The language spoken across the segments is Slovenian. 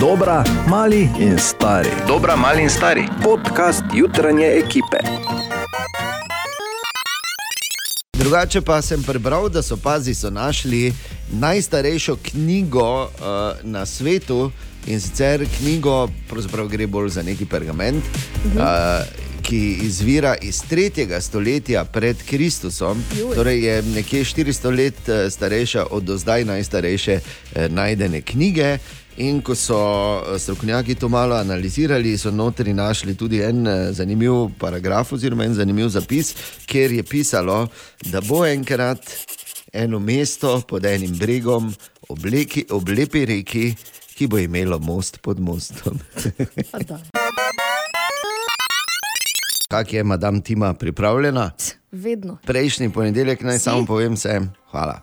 Dobra, mali in stari. Dobra, mali in stari. Podcast jutranje ekipe. Drugače pa sem prebral, da so pazi so našli najstarejšo knjigo uh, na svetu in sicer knjigo, pravzaprav gre bolj za neki pergament, uh, ki izvira iz 3. stoletja pred Kristusom, Juj. torej je nekje 400 let eh, starejša od do zdaj najstarejše eh, najdene knjige. In ko so eh, strokovnjaki to malo analizirali, so notri našli tudi en zanimiv paragraf, oziroma en zanimiv zapis, kjer je pisalo, da bo enkrat eno mesto pod enim bregom, ob, leki, ob lepi reki, ki bo imelo most pod mostom. Kak je, madam Tima, pripravljena? Vedno. Prejšnji ponedeljek naj Si? samo povem vsem, hvala.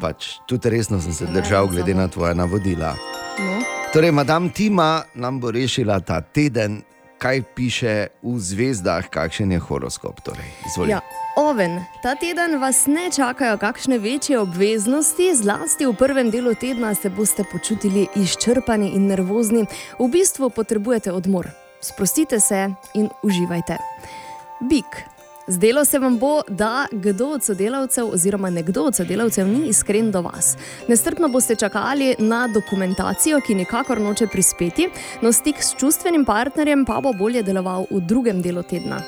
Pač, tudi resno sem se držal, glede na tvoja navodila. No. Torej, madam Tima nam bo rešila ta teden, kaj piše v zvezdah, kakšen je horoskop. Torej, izvoli. Ja, oven, ta teden vas ne čakajo kakšne večje obveznosti, zlasti v prvem delu tedna se boste počutili izčrpani in nervozni. V bistvu potrebujete odmor. Sprostite se in uživajte. Bik. Zdelo se vam bo, da kdo od sodelavcev oziroma nekdo od sodelavcev ni iskren do vas. Nestrpno boste čakali na dokumentacijo, ki nikakor noče prispeti, no stik s čustvenim partnerjem pa bo bolje deloval v drugem delu tedna.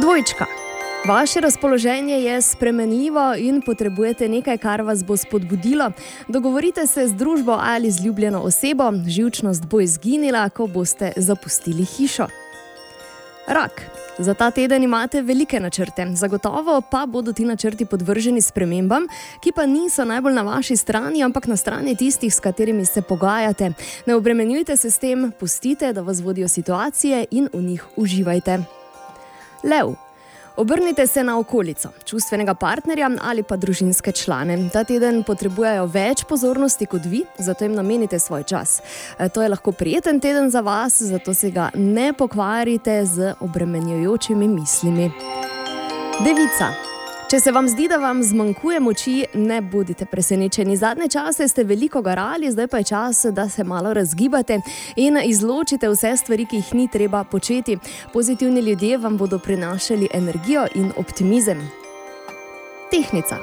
Dvojčka. Vaše razpoloženje je spremenljivo in potrebujete nekaj, kar vas bo spodbudilo. Dogovorite se z družbo ali z ljubljeno osebo, živčnost bo izginila, ko boste zapustili hišo. Rak. Za ta teden imate velike načrte, zagotovo pa bodo ti načrti podvrženi spremembam, ki pa niso najbolj na vaši strani, ampak na strani tistih, s katerimi se pogajate. Ne obremenjujte se s tem, pustite, da vas vodijo situacije in v njih uživajte. Lev. Obrnite se na okolico, čustvenega partnerja ali pa družinske člane. Ta teden potrebujejo več pozornosti kot vi, zato jim namenite svoj čas. E, To je lahko prijeten teden za vas, zato se ga ne pokvarite z obremenjujočimi mislimi. Devica. Če se vam zdi, da vam zmanjkuje moči, ne bodite presenečeni. Zadnje čase ste veliko garali, zdaj pa je čas, da se malo razgibate in izločite vse stvari, ki jih ni treba početi. Pozitivni ljudje vam bodo prinašali energijo in optimizem. Tehnica.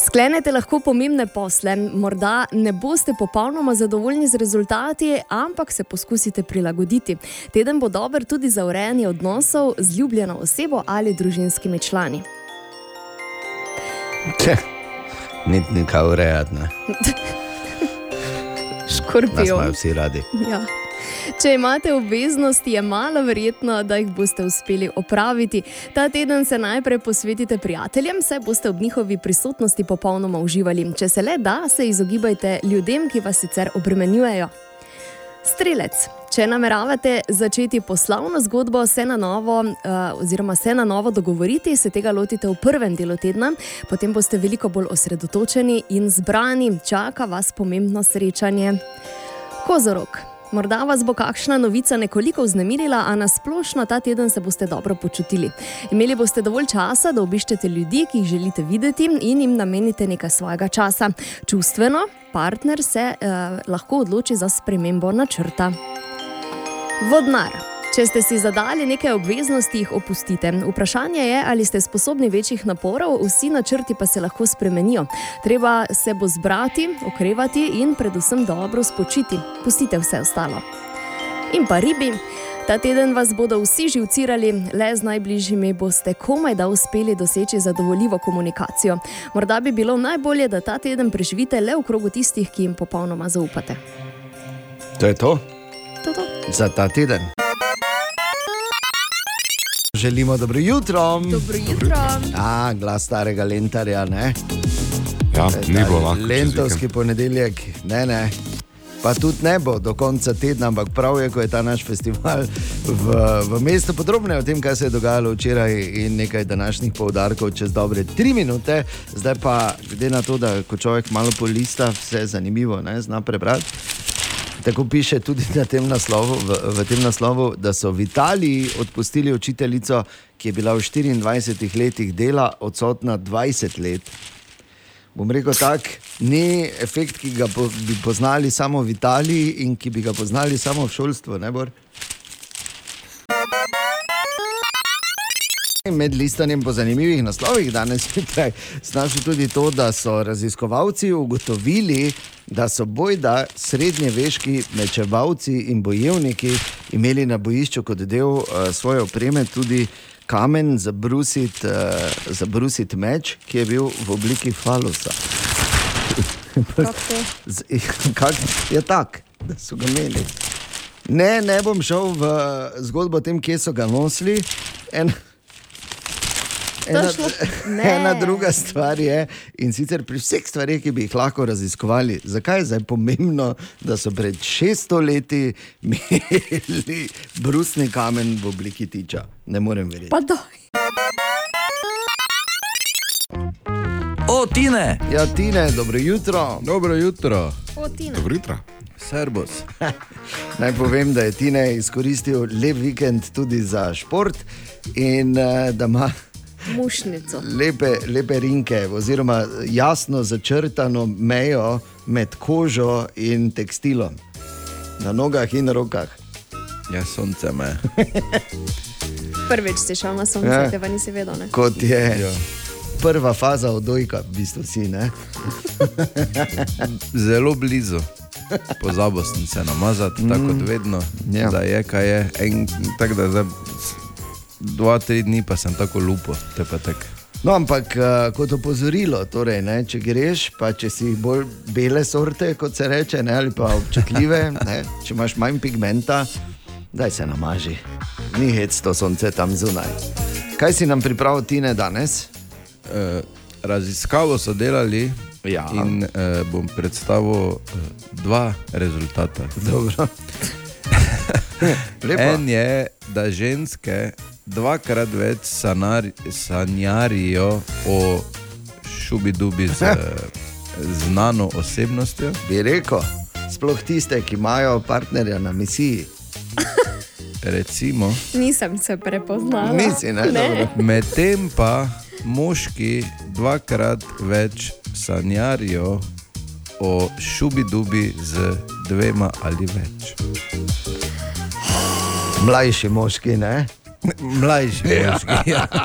Sklenete lahko pomembne posle, morda ne boste popolnoma zadovoljni z rezultati, ampak se poskusite prilagoditi. Teden bo dober tudi za urejanje odnosov z ljubljeno osebo ali družinskimi člani. Ni nekaj urejati, ne. nas Škorpion. imajo vsi radi. Ja. Če imate obveznosti, je malo verjetno, da jih boste uspeli opraviti. Ta teden se najprej posvetite prijateljem, saj boste ob njihovi prisotnosti popolnoma uživali. Če se le da, se izogibajte ljudem, ki vas sicer obremenjujejo. Strelec. Če nameravate začeti poslovno zgodbo, se na novo, uh, oziroma se na novo dogovoriti, se tega lotite v prvem delu tedna, potem boste veliko bolj osredotočeni in zbrani, čaka vas pomembno srečanje. Kozorok. Morda vas bo kakšna novica nekoliko vznemirila, a na splošno ta teden se boste dobro počutili. Imeli boste dovolj časa, da obiščete ljudi, ki jih želite videti in jim namenite nekaj svojega časa. Čustveno, partner se eh, lahko odloči za spremembo načrta. Vodnar. Če ste si zadali nekaj obveznosti, jih opustite. Vprašanje je, ali ste sposobni večjih naporov, vsi načrti pa se lahko spremenijo. Treba se bo zbrati, okrevati in predvsem dobro spočiti. Pustite vse ostalo. In pa ribi. Ta teden vas bodo vsi živcirali, le z najbližjimi boste komaj da uspeli doseči zadovoljivo komunikacijo. Morda bi bilo najbolje, da ta teden preživite le v krogu tistih, ki jim popolnoma zaupate. To je to To, to. za ta teden. Želimo dobro jutro. Dobro jutro. A, glas starega lentarja, ne? Ja, ni bo lahko. Lentovski ponedeljek, ne, ne. Pa tudi ne bo do konca tedna, ampak prav je, ko je ta naš festival v, v mestu. Podrobneje o tem, kaj se je dogajalo včeraj in nekaj današnjih poudarkov čez dobre tri minute. Zdaj pa, glede na to, da ko človek malo polista, vse je zanimivo, ne, zna prebrati. Tako piše tudi na tem naslovu, v, v tem naslovu, da so v Italiji odpustili učiteljico, ki je bila v 24 letih dela odsotna 20 let. bom rekel tak, ni efekt, ki ga po, bi poznali samo v Italiji in ki bi ga poznali samo v šolstvu. Ne, Bor? Med listanjem po zanimivih naslovih danes zjutraj znašel tudi to, da so raziskovalci ugotovili, da so bojda srednjeveški mečevalci in bojevniki imeli na bojišču kot del uh, svoje opreme tudi kamen za brusiti uh, za brusit meč, ki je bil v obliki falusa. Kak je tak, da so ga imeli. Ne, ne bom šel v zgodbo o tem, kje so ga nosili. En, ena, ena druga stvar je, in sicer pri vseh stvareh, ki bi jih lahko raziskovali, zakaj je zdaj pomembno, da so pred 600 leti imeli brusni kamen v obliki tiča. Ne morem verjeti. Pa daj. O, Tine! Ja, Tine, dobro jutro. Dobro jutro. Potina. Dobro jutro. Servus. Naj povem, da je Tine izkoristil lep vikend tudi za šport in eh, da ima Mušnico. lepe, lepe rinke, oziroma jasno začrtano mejo med kožo in tekstilom, na nogah in rokah. Ja, sonce me. Prvič si šel na sonce, Ja. ja. tega nisi vedel. Ne? Kot je Ja. prva faza odojka, v bistvu si. Ne? Zelo blizu. Pozabil sem se namazati, mm. tako kot vedno. Ja. Da je, kaj je. En, tak, da zdaj, dva, tri dni pa sem tako lupo, te pa tek. No, ampak uh, kot opozorilo, torej, ne, če greš, pa če si bolj bele sorte, kot se reče, ne, ali pa občutljive, ne, če imaš manj pigmenta, daj se namaži. Ni hec to sonce tam zunaj. Kaj si nam pripravil Tine danes? Uh, raziskavo so delali Ja. in uh, bom predstavil dva rezultata. En je, da ženske dvakrat več sanar, sanjarijo o šubidubi z znano osebnostjo. Bi rekel, sploh tiste, ki imajo partnerja na misiji. Recimo, Nisem se prepoznala. Nisi, ne? Dobro. medtem pa moški dvakrat več sanjarijo o šubidubi z dvema ali več. Mlajši moški, ne? Mlajši moški. Ja.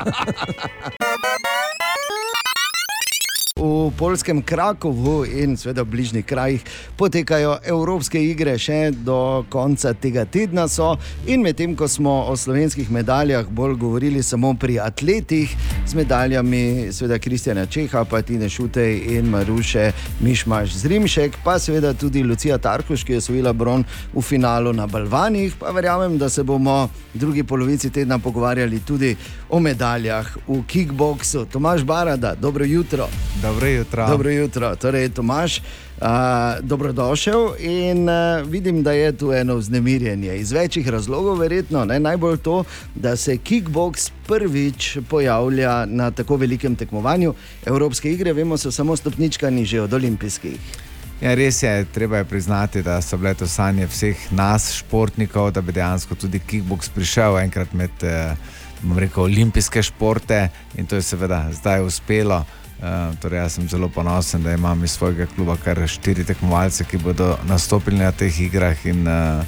V polskem Krakovu in seveda v bližnjih krajih potekajo Evropske igre, še do konca tega tedna so. In medtem ko smo o slovenskih medaljah bolj govorili samo pri atletih, z medaljami, seveda Kristjana Čeha, pa Tine Šutej in Maruše Mišmaš Zrimšek, pa seveda tudi Lucija Tarkoš, ki je osvojila bron v finalu na Balvanih. Pa verjamem, da se bomo v drugi polovici tedna pogovarjali tudi o medaljah v kickboksu. Tomaš Barada, dobro jutro. Dobro jutro. Dobro jutro, torej Tomaš, uh, dobrodošel in uh, vidim, da je tu eno vznemirjenje. Iz večjih razlogov, verjetno ne? najbolj to, da se kickboks prvič pojavlja na tako velikem tekmovanju. Evropske igre, vemo, so samo stopničkani že od olimpijskih. Ja, res je, treba je priznati, da so bile to sanje vseh nas, športnikov, da bi dejansko tudi kickboks prišel enkrat med eh, bom rekel, olimpijske športe in to je seveda zdaj uspelo. Uh, torej, jaz sem zelo ponosen, da imam iz svojega kluba kar štiri tekmovalce, ki bodo nastopili na teh igrah in uh,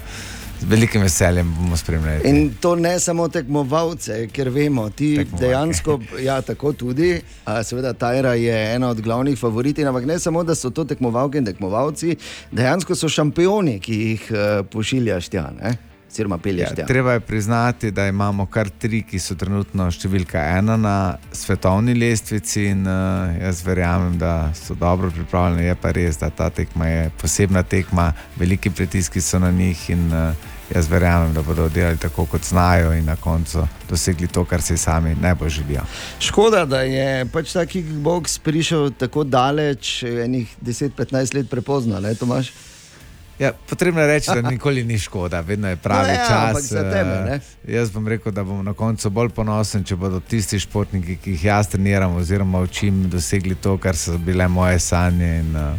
z velikim veseljem bomo spremljali. In to ne samo tekmovalce, ker vemo, ti Tekmovalke. dejansko, ja, tako tudi. A, seveda, Tajra je ena od glavnih favoritin, ampak ne samo, da so to tekmovalke in tekmovalci, dejansko so šampioni, ki jih uh, pošiljaš tja, ne? Oziroma pelješ Ja, treba je priznati, da imamo kar tri, ki so trenutno številka ena na svetovni lestvici, in uh, jaz verjamem, da so dobro pripravljeni. Je pa res, da ta tekma je posebna tekma, veliki pritiski so na njih in uh, jaz verjamem, da bodo delali tako, kot znajo in na koncu dosegli to, kar si sami najbolj želijo. Škoda, da je pač ta kickboks prišel tako daleč, enih 10-15 let prepozno, ne Tomaš? Ja, potrebno je reči, da nikoli ni škoda, vedno je pravi No ja, čas. tebe, eh? Jaz bom rekel, da bom na koncu bolj ponosen, če bodo tisti športniki, ki jih jaz treniram, oziroma učim, dosegli to, kar so bile moje sanje. In, uh,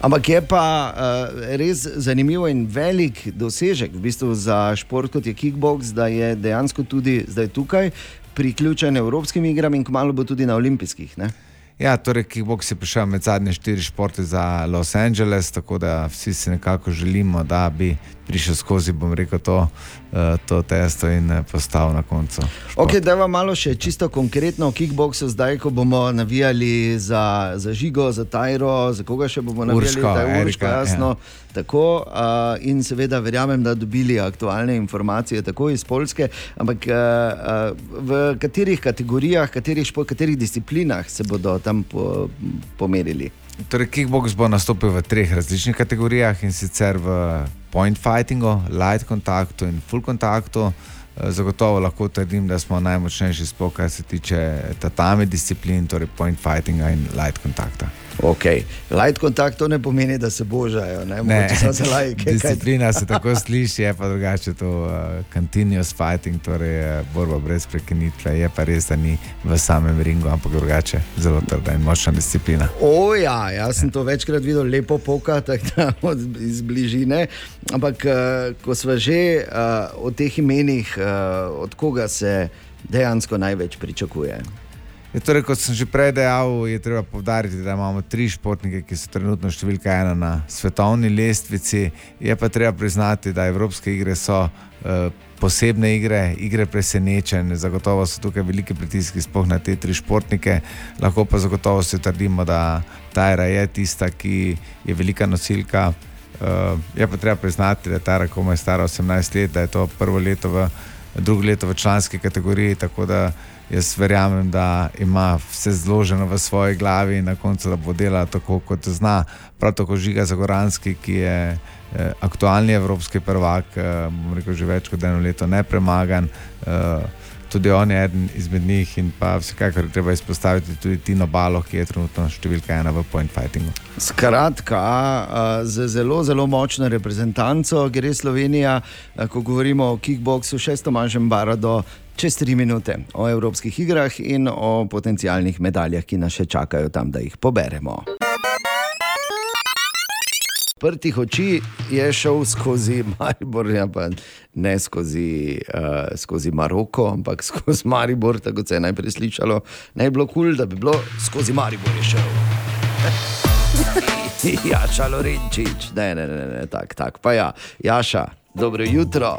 Ampak je pa uh, res zanimivo in velik dosežek v bistvu za šport kot je kickboks, da je dejansko tudi zdaj tukaj priključen Evropskim igram in kmalo bo tudi na olimpijskih. Ne? Ja, torej, kickbox je prišel med zadnje štiri športe za Los Angeles, tako da vsi si nekako želimo, da bi prišel skozi, bom rekel, to, eh, to testo in eh, postal na koncu. šport. Ok, da vam malo še čisto konkretno o kickboksu, zdaj, ko bomo navijali za, za Žigo, za Tajro, za koga še bomo navijali, Urško, da je Urško, Erika, jasno. ja. Tako, uh, in seveda verjamem, da dobili aktualne informacije tako iz Polske, ampak uh, uh, v katerih kategorijah, katerih, špo, katerih disciplinah se bodo tam po, pomerili? Torej, kickbox bo nastopil v treh različnih kategorijah in sicer v point fightingu, light kontaktu in full kontaktu. Eh, Zagotovo lahko trdim, da smo najmočnejši, sploh kar se tiče tatami disciplin, torej point fightinga in light kontakta. Ok, light kontakt to ne pomeni, da se božajo, ne morete samo za lajke. disciplina se tako sliši, je pa drugače to uh, continuous fighting, torej uh, borba brez prekinitve. Je pa res, da ni v samem ringu, ampak drugače zelo trda in močna disciplina. O, ja, jaz sem to večkrat videl, lepo poka, tako iz bližine. Ampak, uh, ko smo že uh, o teh imenih, uh, od koga se dejansko največ pričakuje? Je, torej, kot sem že prej dejal, je treba povdariti, da imamo tri športnike, ki so trenutno številka ena na svetovni lestvici. Je pa treba priznati, da Evropske igre so uh, posebne igre, igre presenečenj. Zagotovo so tukaj veliki pritiski, sploh na te tri športnike. Lahko pa zagotovo se trdimo, da Tajra je tista, ki je velika nosilka. Uh, je pa treba priznati, da je Tajra komaj stara 18 let, da je to prvo leto v drugo leto v članski kategoriji. Tako da jaz verjamem, da ima vse zloženo v svoji glavi in na koncu da bo delala tako, kot zna. Prav tako Žiga Zagoranski, ki je eh, aktualni evropski prvak, eh, bom rekel že več kot eno leto nepremagan. Eh, Tudi on je eden izmed njih, in pa vsekakor treba izpostaviti tudi Tino Balo, ki je trenutno številka ena v point fightingu. Skratka, z zelo, zelo močno reprezentanco gre Slovenija, ko govorimo o kickboksu, še s Tomažem Barado. Čez tri minute o evropskih igrah in o potencijalnih medaljah, ki nas še čakajo tam, da jih poberemo. Prtih oči je šel skozi Maribor, ja ne skozi, uh, skozi Maroko, ampak skozi Maribor, tako se je najprej slišalo. Bi bilo kul, cool, da bi bilo skozi Maribor je šel. Jaša Lorenčič, ne, ne, ne, ne tak, tak. Pa ja, Jaša, dobro jutro,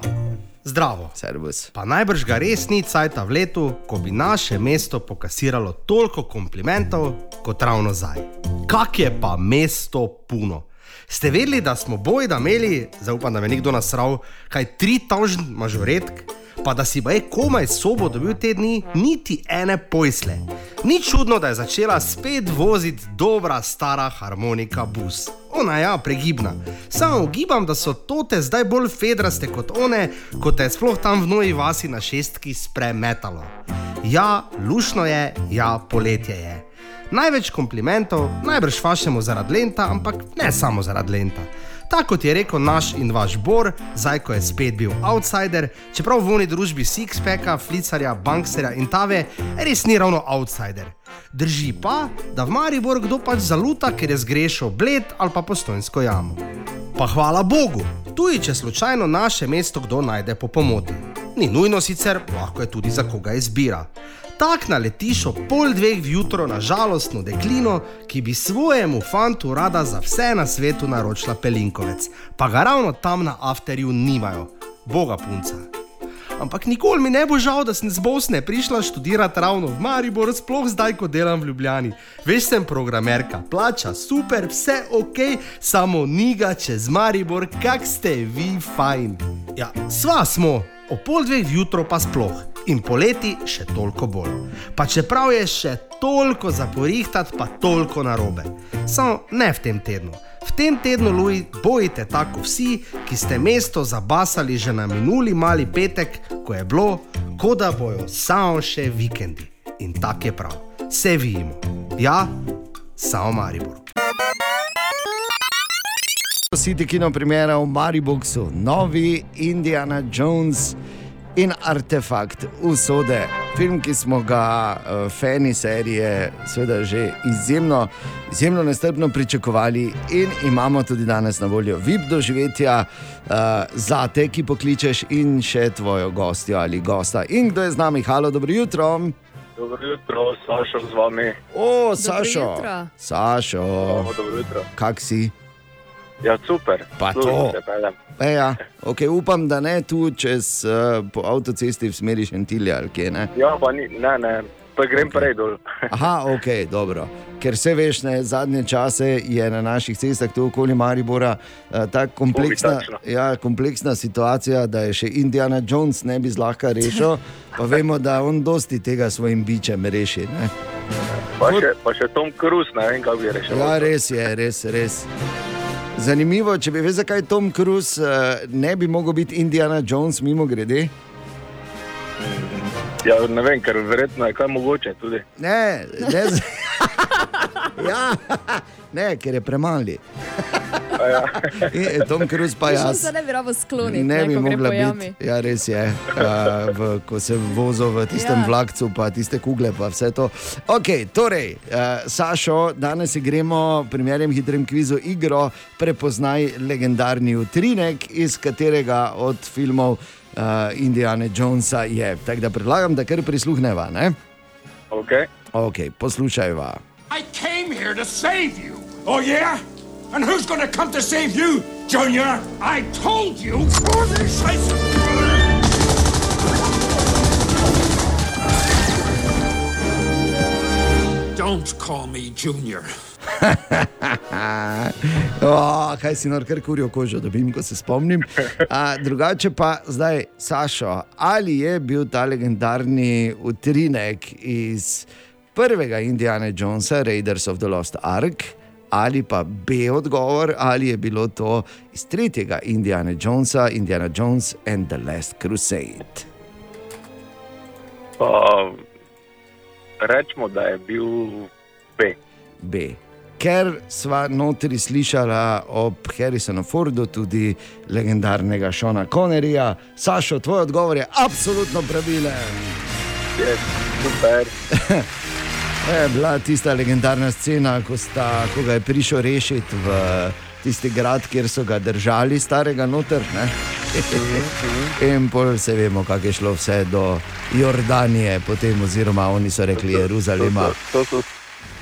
Zdravo. servus. Pa najbrž ga res ni cajta v letu, ko bi naše mesto pokasiralo toliko komplimentov kot ravno zdaj. Kak je pa mesto puno? Ste vedeli, da smo bojda imeli, zaupam, da me nekdo nasral, kaj tri tožn mažoretk, pa da si baje komaj sobo dobil te dni, niti ene pojsle. Ni čudno, da je začela spet voziti dobra stara harmonika bus. Ona je ja, pregibna. Samo ugibam, da so tote zdaj bolj fedraste kot one, kot je sploh tam v noji vasi na šestki spremetalo. Ja, lušno je, ja, poletje je. Največ komplimentov, najbrž vašemu zaradi lenta, ampak ne samo zaradi lenta. Tako kot je rekel naš in vaš Bor, zdaj ko je spet bil outsider, čeprav v oni družbi Sixpacka, Flicarja, Bankserja in Tave, res ni ravno outsider. Drži pa, da v Maribor kdo pač zaluta, ker je zgrešil bled ali pa postojnsko jamo. Pa hvala Bogu, tudi če slučajno naše mesto kdo najde po pomoti. Ni nujno sicer, lahko je tudi za koga izbira. Tak naletiš ob pol dveh vjutro na žalostno deklino, ki bi svojemu fantu rada za vse na svetu naročila pelinkovec, pa ga ravno tam na afterju nimajo, boga punca. Ampak nikoli mi ne bo žal, da sem z Bosne prišla študirati ravno v Maribor, sploh zdaj, ko delam v Ljubljani. Veš, sem programerka, plača super, vse ok, samo niga čez Maribor, kak ste vi fajn. Ja, sva smo, o pol dveh jutro pa sploh. In poleti še toliko bolj. Pa čeprav je še toliko za porihtati, pa toliko narobe. Samo ne v tem tednu. V tem tednu, Luj, bojite tako vsi, ki ste mesto zabasali že na minuli mali petek, ko je bilo, kot da bojo samo še vikendi. In tako je prav, se vidimo. Ja, samo Maribor. City kino premjera v Mariboku, novi Indiana Jones in artefakt usode. Film, ki smo ga uh, fani serije, seveda že izjemno, izjemno nestrpno pričakovali, in imamo tudi danes na voljo VIP doživetja uh, za te, ki pokličeš, in še tvojo gostjo ali gosta. In kdo je z nami? Halo, dobro jutro. Dobro jutro, Sašo z vami. O, Sašo. jutro. Sašo, dobro jutro. kak si? Ja, super. Pa Služim to. E, ja. okay, upam, da ne tu čez uh, po avtocesti v smeri Šentilja ali kje. Ne? Ja, pa ni, ne, ne, pa grem okay. prej dol. Aha, ok, dobro. Ker se veš, ne, zadnje čase je na naših cestah tu okoli Maribora uh, tako kompleksna, ja, kompleksna situacija, da je še Indiana Jones ne bi zlahka rešil, pa vemo, da on dosti tega s svojim bičem reši. Ne? Pa še, pa še Tom Cruise, ne vem, kako bi rešil. Ja, res je, res, res. Zanimivo, če bi vedel, zakaj Tom Cruise uh, ne bi mogel biti Indiana Jones, mimo grede. Ja, ne vem, ker verjetno je kaj mogoče tudi. Ne, ne. Ja, ne ker je premali. Ja. In Tom Cruise pa Jaz ne bi rabo skloniti, Ne bi ko gre mogla biti. Ja, res je. Uh, v, ko se vozil v tistem Ja. vlakcu, pa tiste kugle, pa vse to. Ok, torej, uh, Sašo, danes igramo v primernem hitrem kvizu igro Prepoznaj legendarni utrinek, iz katerega od filmov uh, Indiana Jonesa je. Tako da predlagam, da kar prisluhneva. Ne? Okay. Ok, poslušajva. I came here to save you. Oh, yeah? And who's gonna come to save you, Junior? I told you. Don't call me Junior. Oh, kaj si nor, kar kurijo kožo, da bi ko se spomnim. A, drugače pa zdaj, Sašo, ali je bil ta legendarni utrinek iz prvega Indiana Jonesa, Raiders of the Lost Ark, ali pa B odgovor, ali je bilo to iz tretjega Indiana Jonesa, Indiana Jones and the Last Crusade. Pa, rečemo, da je bil B. B. Ker sva notri slišala ob Harrisonu Fordu tudi legendarnega Šona Connerija, Sašo, tvoj odgovor je absolutno pravilen. Je, super. To je bila tista legendarna scena, ko, sta, ko ga je prišel rešiti v tisti grad, kjer so ga držali, starega noter. ne. In pol se vemo, kako je šlo vse do Jordanije, potem, oziroma oni so rekli Jeruzalema. To, so- to so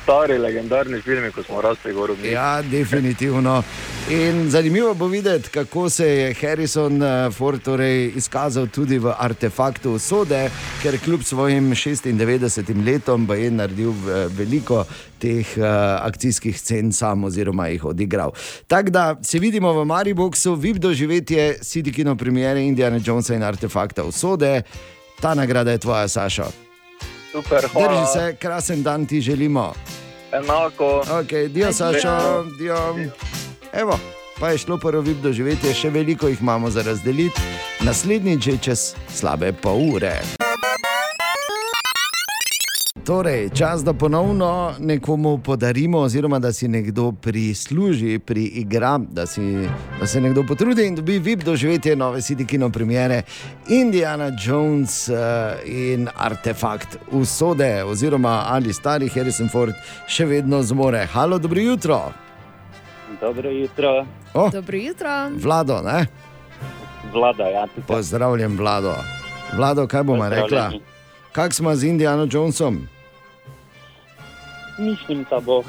stari legendarni filmi, ko smo rasli gor. Ja, definitivno. In zanimivo bo videti, kako se je Harrison eh, Ford torej izkazal tudi v artefaktu usode, ker kljub svojim 96 letom je naredil eh, veliko teh uh, akcijskih scen sam oziroma jih odigral. Tako da se vidimo v Mariboku, vib doživetje City Kino premiere Indiana Jonesa in artefakta usode. Ta nagrada je tvoja, Saša. Super, hvala. Drži se, krasen dan ti želimo. Enako. Ok, dio Sašo, dio. Evo, pa je šlo prvo vib doživetje, še veliko jih imamo za razdeliti, naslednjič že čez slabe pol ure. Torej, čas, da ponovno nekomu podarimo, oziroma da si nekdo prisluži pri igra, da, si, da se nekdo potrudi in dobi vib doživetje nove CD kino premiere Indiana Jones uh, in artefakt usode, oziroma ali stari Harrison Ford še vedno zmore. Halo, dobro jutro. Dobro jutro, Oh, Dobro jutro. Vlado, ne? vlada. Ja, tukaj. Pozdravljen, Vlado. Vlado, kaj bomo rekla? Pozdravljeni. Kak smo z Indiana Jonesom? Mislim, da bo.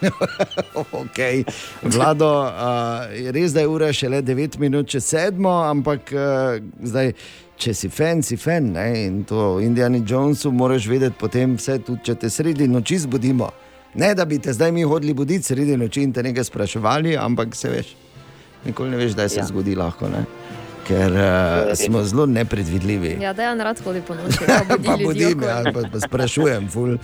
Okay. Vlado, uh, res da je ura šele 9 minut čez sedmo, ampak uh, zdaj, če si fan, si fan. Ne? In to v Indiani Jonesu moraš vedeti, potem vse, tudi če te sredi noči zbudimo. Ne, da bi te zdaj mi hodili buditi sredi noči in te nekaj spraševali, ampak se veš, nikoli ne veš, da se ja. Ja. zgodi lahko. Ne? Ker uh, smo zelo nepredvidljivi. Ja, da je on rad hodi po noči. Pa budim, ja, pa, pa sprašujem, ful.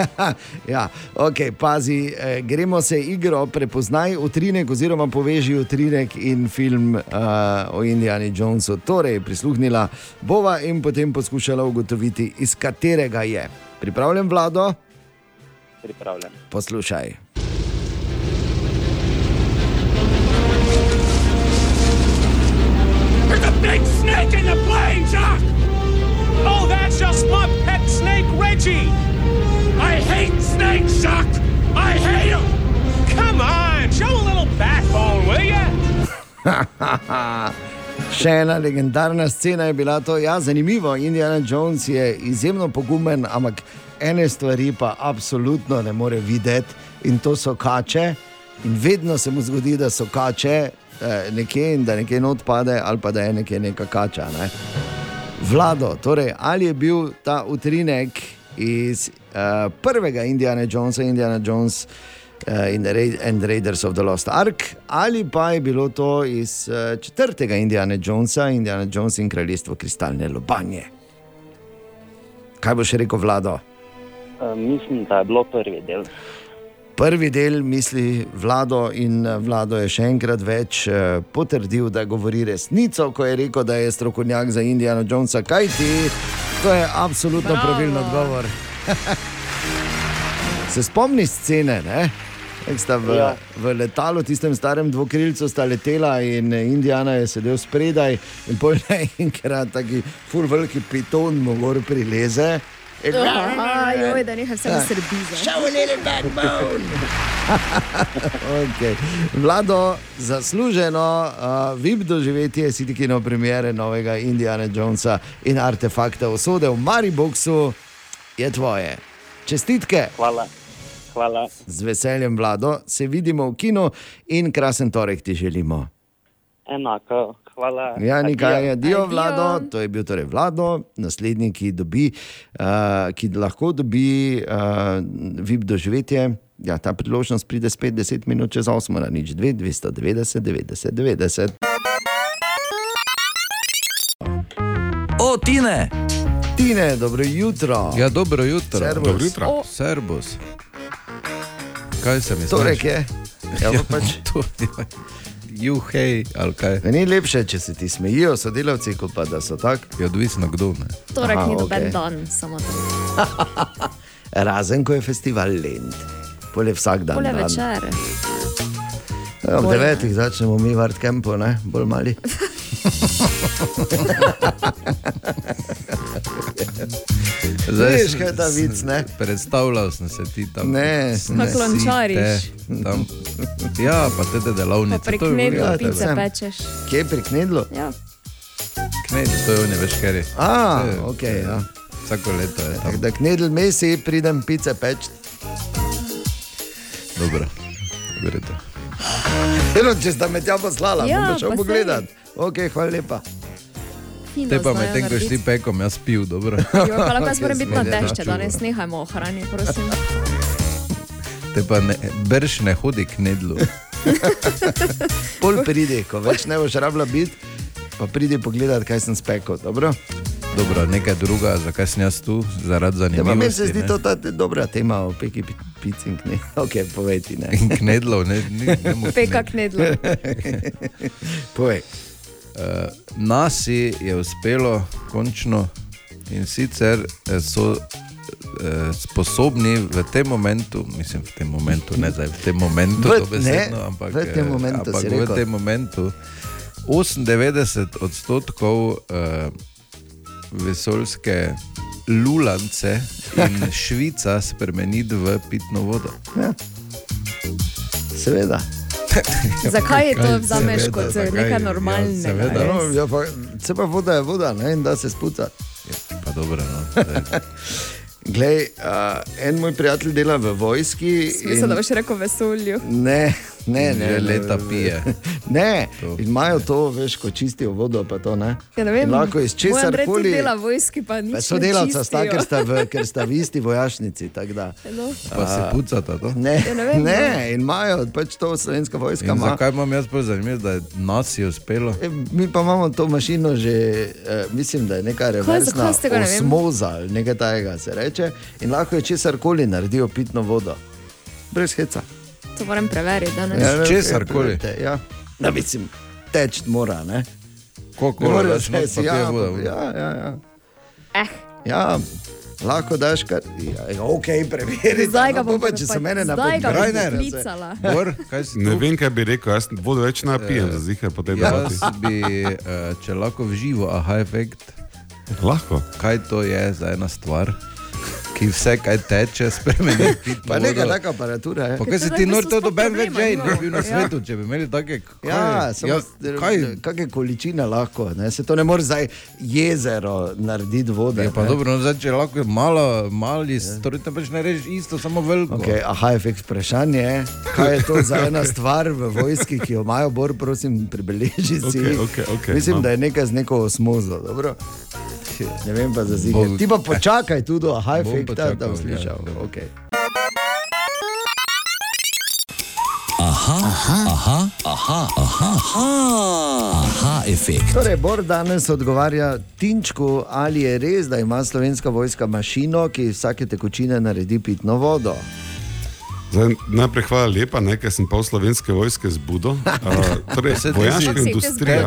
Ja, ok, pazi, eh, gremo se igro, prepoznaj utrinek oziroma poveži utrinek in film uh, o Indiani Jonesu. Torej, prisluhnila bova in potem poskušala ugotoviti, iz katerega je. Pripravljen, vlado? Pripravljen. Poslušaj. Big snake in the plane, Jock! Oh, that's just my pet snake, Reggie! I hate snakes, Jock! I hate them! Come on, show a little backbone, will ya? Še ena legendarna scena je bila to. Ja, zanimivo. Indiana Jones je izjemno pogumen, ampak ene stvari pa absolutno ne more videti in to so kače. In vedno se mu zgodi, da so kače eh, nekje in da nekje not pade, ali pa da je nekje neka kača. Ne? Vlado, torej, ali je bil ta utrinek iz uh, prvega Indiana Jonesa, Indiana Jones uh, in, Ra and Raiders of the Lost Ark, ali pa je bilo to iz uh, četrtega Indiana Jonesa, Indiana Jones in kraljestvo kristalne lobanje. Kaj boš rekel, Vlado? Uh, mislim, da je bilo prvi del. Prvi del misli vlado in eh, vlado je še enkrat več eh, potrdil, da govori resnico, ko je rekel, da je strokovnjak za Indiana Jonesa. Kaj ti? To je absolutno Bravo. pravilen odgovor. Se spomniš scene, ne? Sta v, Ja. v letalu, tistem starem dvokrilcu, sta letela in eh, Indijana je sedel spredaj, in pol naenkrat taki fur veliki piton mu gor prileze. Ajoj, da nekaj vse srbi. Show a little backbone. okay. Vlado, zasluženo, uh, vib doživetje si ti kino premjere novega Indiana Jonesa in artefakta usode v Mariboku je tvoje. Čestitke, Hvala. Hvala. z veseljem, Vlado, se vidimo v kinu in krasen torek ti želimo. Enako. Hvala. Ja, nekaj je, dio, Adijo. vlado, to je bil torej vlado, naslednji, ki, dobi, uh, ki lahko dobi uh, vib doživetje. Ja, ta priložnost pride spet 10 minut čez 8, na nič 2, 290, 90, 90. O, Tine! Tine, dobro jutro. Ja, dobro jutro. Servus. Dobro jutro. O. Servus. Kaj se mi Torek je. Ja, Ja, pa pač. to. Juhej, ali kaj. Ni lepše, če se ti smejijo sodelavci, kot pa da so tako. Je odvisno kdo. Ne? Torek Aha, ni noben okej. dan, samo to. Razen ko je festival Lend. Pole vsak dan. Pole dan. večer. Ja, ob devetih začnemo mi vart kempo, ne? bolj mali. Veš, kaj je ta vic, ne? Predstavljal sem se ti tam. Ne, si Klončariš. te Tam, ja, pa te delavnice. Pa prek to je nedlo ja, pice sem. pečeš. Kje je priknedlo? Ja. Kned, to je oni veš, kaj je. A, To je- ok, ja. Vsako leto je tam. Da knedl mesi, pridem pice peč. Dobro. Vredo. Eno, če sta me tja poslala, Ja, bom pa šel pa sej. pogledat. Ok, hvala lepa. Fino Te pa medtem, ko narediti. pekom, jaz pil, dobro. Jo, pa lahko jaz moram biti na načuva. danes nehajmo o hrani, prosim. Te pa ne, brž ne hodi k nedlu. Pol pridi, ko več ne boš rabila biti, pa pridi pogledat, kaj sem spekel. Dobro? Dobro, nekaj druga, zakaj sem jaz tu, zaradi Ja, zanimivosti. meni se zdi ne. to ta dobra tema o peki pi- pici in kne. Ok, povej ti ne. In knedlov, ne, ne mu Peka knedlo. Povej. Uh, nasi je uspelo končno in sicer eh, so uh, sposobni v tem momentu, mislim v tem momentu, ne zdaj v tem momentu, V- dobesedno, ne, ampak, v tem eh, momentu ampak v tem momentu 98 odstotkov uh, vesoljske lulance in švica spremeniti v pitno vodo. Ja. Seveda. Zakaj je to vzameš seveda, kot zakaj? nekaj Ja, normalnega? seveda. res? No, ja, pa, se pa voda je voda, ne, in da se spuca. Pa dobro, no. Glej, uh, en moj prijatelj dela v vojski. Mislim, da boš rekel vesolju. Ne, ne, ne. Že ne, leta ne, pije. Ne, To. in imajo to, veš, ko čistijo vodo, pa to ne. Ja, ne vem, lahko iz česar koli. dela vojski, pa nič Pa ne Sodelavca sta, ker sta, v, ker sta v isti vojašnici. da. No. Pa se pucata to. Ne, Ja, ne vem, ne, in imajo pač to slovenska vojska. In Ima. zakaj imam jaz bolj zanimivo, da je nas je uspelo? E, Mi pa imamo to mašino že, eh, mislim, da je neka reverzna ga, ne osmoza ali nekaj takega se reče. In lahko je česar koli naredijo pitno vodo. Brez heca. To moram preveriti danes. Ja, ne, česarkoli? preverite, Ja. No, mislim, teč mora, ne? Koliko Ne not, vse, pa pije ja, ja, ja, ja. Eh, ja. Lahko daš kar, ja, ok, preveri. zdaj ga bom pa, če se mene. Bor, kaj si Ne vem, kaj bi rekel, jaz vodo več ne pijem, za zihar po tej debati. Jaz bi, eh, če lahko v živo, aha, efekt, Lahko. kaj to je za ena stvar. Ki vse, kaj teče, spremeni. Pa neka taka aparatura. je. Pa kaj se ti nor to doben več že, ne bi bil na svetu, če bi imeli take. kaj- Ja, samo, ja, kaj? Kakšne količine lahko, ne? se to ne more zdaj jezero narediti vode. Je pa ne. dobro, no, zdaj, če lahko malo, mali, torej te pač ne režeš isto, samo veliko. Okay, aha, efekt vprašanje je, kaj je to za ena stvar v vojski, ki jo imajo, bor, prosim, pribeleži si. Okej, okej, okej, Mislim, imam. da je nekaj z neko osmozo. Dobro? Ne vem pa za. Bom- Ti pa počakaj tudi do aha Bom efekta, da počakal, boš slišal. ja. Okay. Aha, aha, aha, aha, aha, aha, efekt. Torej, Bor danes odgovarja Tinčku, ali je res, da ima slovenska vojska mašino, ki iz vsake tekočine naredi pitno vodo. Zdaj, najprej hvala lepa, ne, ker sem pol slovenske vojske zbudil. Uh, torej, vojaška industrija.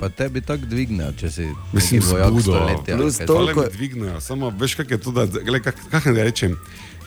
Pa tebi tako dvigne, če si Mislim, vojak zbudo. stoletja. Plus Toliko- dvignejo, samo veš, kaj je to, da, gled, kak, kak naj rečem.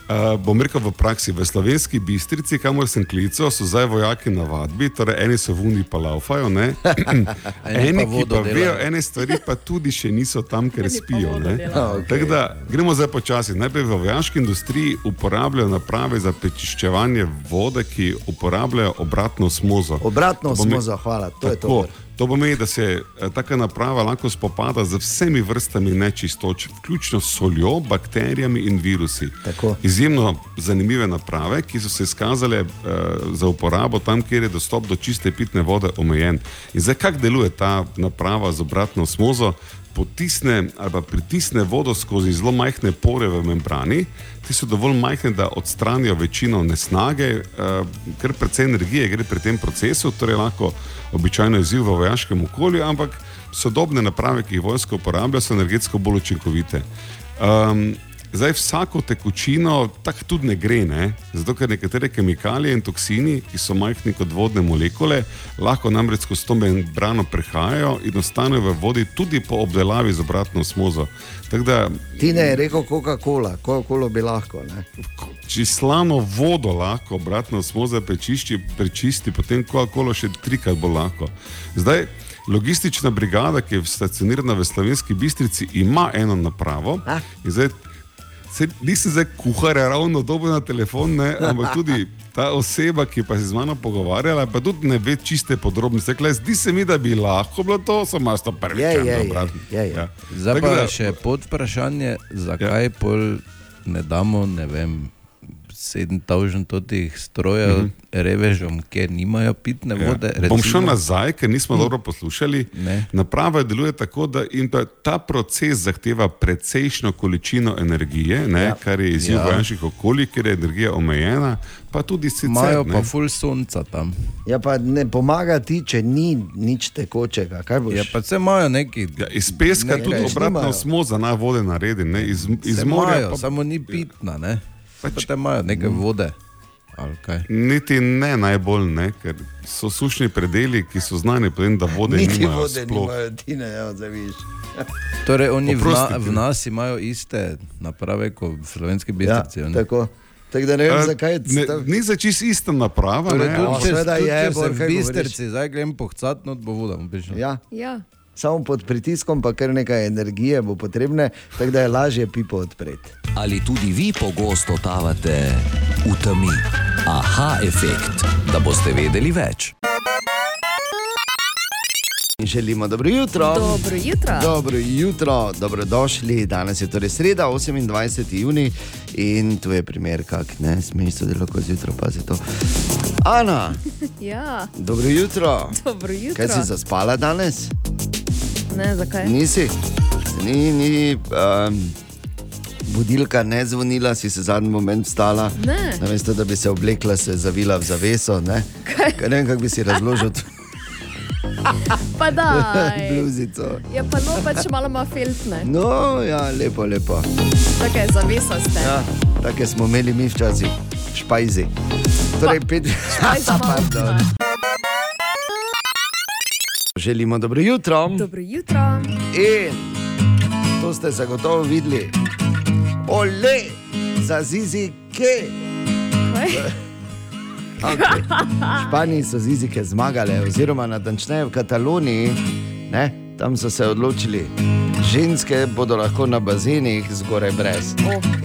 Uh, bom rekel v praksi, v slovenski bistrici, kamor sem klical, so zdaj vojaki na vadbi, torej eni so v Uni pa laufajo, ne? eni, pa ki vodo pa vejo ene stvari, pa tudi še niso tam, ker spijo. ne. delajo. Okay. Tako da gremo zdaj počasi. Najprej v vojaški industriji uporabljajo naprave za prečiščevanje vode, ki uporabljajo obratno osmozo. Obratno To pomeni- osmozo, hvala, to je to, Tako. To pomeni, da se eh, taka naprava lahko spopada z vsemi vrstami nečistoč, vključno s soljo, bakterijami in virusi. Tako. Izjemno zanimive naprave, ki so se izkazale uh, za uporabo tam, kjer je dostop do čiste pitne vode omejen. In zdaj, kako deluje ta naprava z obratno osmozo? Potisne ali pa pritisne vodo skozi zelo majhne pore v membrani, ti so dovolj majhne, da odstranijo večino nesnage, uh, ker precej energije gre pri tem procesu, torej lahko običajno izziv v vojaškem okolju, ampak sodobne naprave, ki jih vojska uporablja, so energetsko bolj učinkovite. Um, Zdaj vsako tekočino tako tudi ne gre, ne? zato ker nekatere kemikalije in toksini, ki so majhni kot vodne molekule, lahko namreč skozi to membrano prehajajo in ostanejo v vodi tudi po obdelavi z obratno osmozo. Tako da, Ti ne je rekel Coca-Cola, Coca-Cola bi lahko. Ne? če slano vodo lahko obratno osmozo prečišči, prečisti, potem Coca-Cola še trikrat bolj lahko. Zdaj, logistična brigada, ki je stacionirana v Slovenski bistrici, ima eno napravo. Zdaj Se, nisem zdaj kuhar, ravno dobil na telefon, ne, ampak tudi ta oseba, ki pa se z mano pogovarjala, pa tudi ne ve čiste podrobnosti. Rekla Zdi se mi, da bi lahko bilo to, samo jaz to prvič. Je. Ja. Zdaj pa da- je še pod vprašanje, zakaj ja. pol ne damo, ne vem, 7000 totih strojev mm -hmm. revežom, ker nimajo pitne Ja. vode. Bom šel nazaj, ker nismo dobro poslušali. Ne. Naprava deluje tako, da in pa ta proces zahteva precejšno količino energije, ne, ja. kar je izziv Ja. ja. vojaških okolij, ker je energija omejena, pa tudi sicer. Imajo ne. pa ful sonca tam. Ja, pa ne pomaga ti, če ni nič tekočega. Ja, pa se imajo neki. Ja, iz peska Ne, tudi več obratno smo za naj vode naredi, ne, iz, iz morja imajo, pa samo ni pitna, ne. Pač- Pa te imajo neke vode. Ali kaj? niti ne najbolj, ne, ker so sušni predeli, ki so znani, potem, da vode Niti nimajo vode sploh. nimajo, ti ne, ja, zaviš. Torej, oni v, na, v nas imajo iste naprave kot v slovenski Ja, bistrici. oni. tako. Tako da ne vem, A, zakaj je stav... ni za čist ista naprava. Torej, ne, tudi, ampak- če, seveda tudi, je, če Bor, se v bistrici zdaj grem pohcat, not bo voda. Ja, Ja. Samo pod pritiskom, pa kar nekaj energije bo potrebne, tako da je lažje pipo odpreti. Ali tudi vi pogosto totavate v temi? Aha, efekt, da boste vedeli več. In želimo dobro jutro. Dobro jutro. Dobro jutro, dobrodošli. Danes je torej sreda, 28. juni in tu je primer, kak ne smeš sodelovati zjutraj, pazi to. Ana, Ja, dobro jutro. dobro jutro. Kaj si zaspala danes? Ne, zakaj? Nisi? Ni, ni um, budilka ne zvonila, si se zadnji moment vstala. Ne. Namesto da bi se oblekla, se zavila v zaveso. Ne, Kaj? Ne vem, kako bi si razložil Pa da. bluzico. Ja, pa no, pač malo ima feltne. No, ja, lepo, lepo. Tako je, zavesa ste. Ja, take smo imeli mi včasih, špajzi. Torej, pet... Špajz malo Pardon. Želimo dobro jutro. Dobro jutro. In to ste zagotovo videli. Ole, za zizi ke. Kaj? Okay. V Španiji so zizike zmagale, oziroma natančneje v Kataloniji. Ne? tam so se odločili, ženske bodo lahko na bazenih zgoraj brez.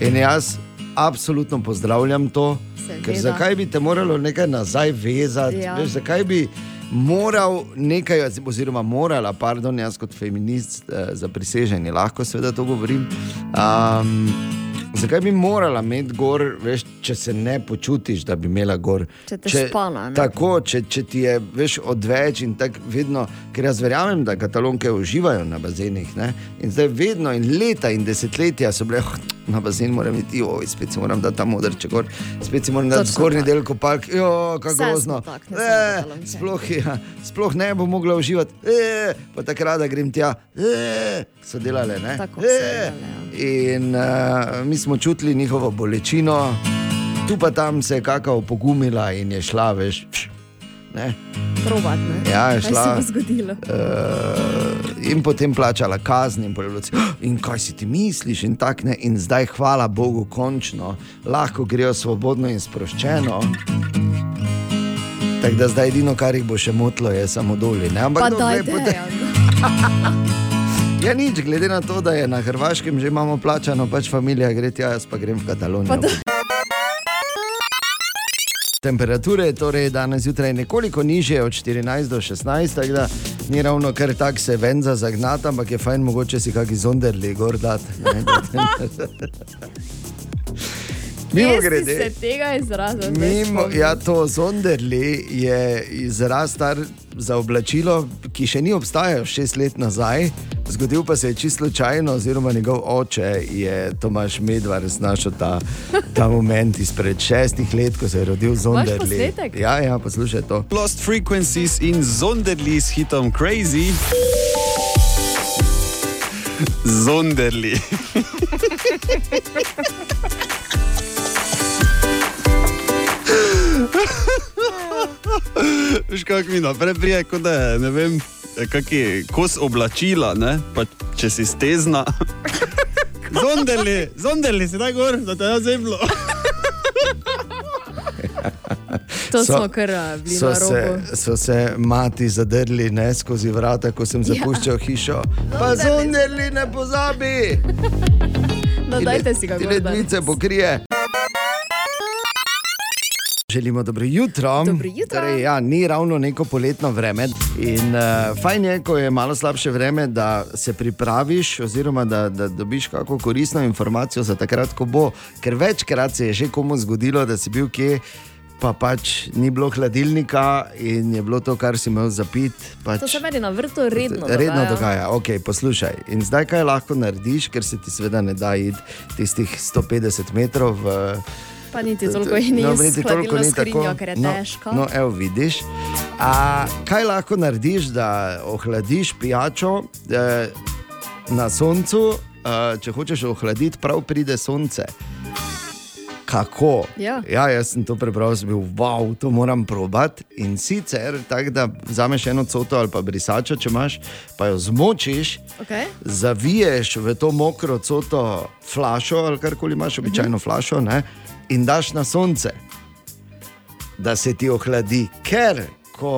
In jaz absolutno pozdravljam to, Seveda. ker zakaj bi te moralo nekaj nazaj vezati, Ja. veš, zakaj bi moral nekaj, oziroma morala, pardon, jaz kot feminist eh, za priseženje, lahko seveda to govorim. Um, Zakaj bi morala imeti gor, veš, če se ne počutiš, da bi imela gor? Če te špana, ne? Tako, če, če ti je veš, odveč in tako vedno, ker jaz verjamem, da katalonke uživajo na bazenih. Ne? In zdaj vedno in leta in desetletja so bile, "Oh, na bazen moram iti, oj, spet si moram dati ta modrče gor, spet si moram dati zgornji del kopalk, jo, kako grozno. katalonke. sploh, ja, sploh ne bo mogla uživati, eh, pa takrat, grem tja, eh, so delale. Ne? Tako so eh. In uh, mi smo čutili njihovo bolečino, tu pa tam se je kakao pogumila in je šla, veš. pš, Ne? Probat, ne? Ja, je Kaj šla. se bo zgodilo? Uh, in potem plačala kazni, in, je celo, "Ah, in kaj si ti misliš, in tako ne. In zdaj, hvala Bogu, končno lahko grejo svobodno in sproščeno. Tako da zdaj edino, kar jih bo še motlo, je samo dolje. Ampak Pa no, daj, glej, potem- Ja, nič, glede na to, da je na Hrvaškem že imamo plačano, pač familija gre tja, jaz pa grem v Katalonijo. Temperature torej danes zjutraj nekoliko nižje od 14 do 16, tako da ni ravno kar tak se venza zagnati, ampak je fajn mogoče si kakšen zonderli gor dati. Mimo grede. se tega izraza Mimo, ja, to zonderli je izraz star za oblačilo, ki še ni obstajal šest let nazaj. Zgodil pa se je čisto slučajno, oziroma njegov oče je Tomaš Medvar znašel ta, ta moment izpred šestih let, ko se je rodil Zonderli. Ja, ja, poslušaj to. Lost Frequencies in Zonderli s hitom Crazy. Zonderli. Veš, kako mi naprej prije, kot da je, ne vem, kak je kos oblačila, ne? pa če si stezna. Zonderli, zonderli, si daj gor, da te je zemljo. To So- smo kar a, bili So se, so se mati zadrli ne skozi vrata, ko sem Ja. zapuščal hišo. Pa zonderli ne pozabi! No, dajte si ga Ti gor. danes. ledvice pokrije. Želimo dobro jutro. Dobro jutro. Torej, ja, ni ravno neko poletno vreme. In uh, fajn je, ko je malo slabše vreme, da se pripraviš, oziroma da, da dobiš kako koristno informacijo za takrat, ko bo. Ker večkrat se je že komu zgodilo, da si bil kje. Pa pač ni bilo hladilnika in je bilo to, kar si imel zapit. Pač To se meni na vrtu redno dogaja. Redno dogaja, ok, poslušaj. In zdaj kaj lahko narediš, ker se ti seveda ne da iti tistih 150 metrov v. Pa niti toliko jih ni, No, niti toliko ni skrinjo, tako. ker je No, težko. No, evo, vidiš. A, kaj lahko narediš, da ohladiš pijačo eh, na soncu, eh, če hočeš ohladiti, prav pride sonce. Kako? Ja. ja, jaz sem to prebral, sem bil, wow, to moram probati. In sicer tako, da vzameš eno coto ali pa brisačo, če imaš, pa jo zmočiš, Okay. zaviješ v to mokro coto flašo ali karkoli imaš, običajno flašo, ne, in daš na sonce, da se ti ohladi. Ker ko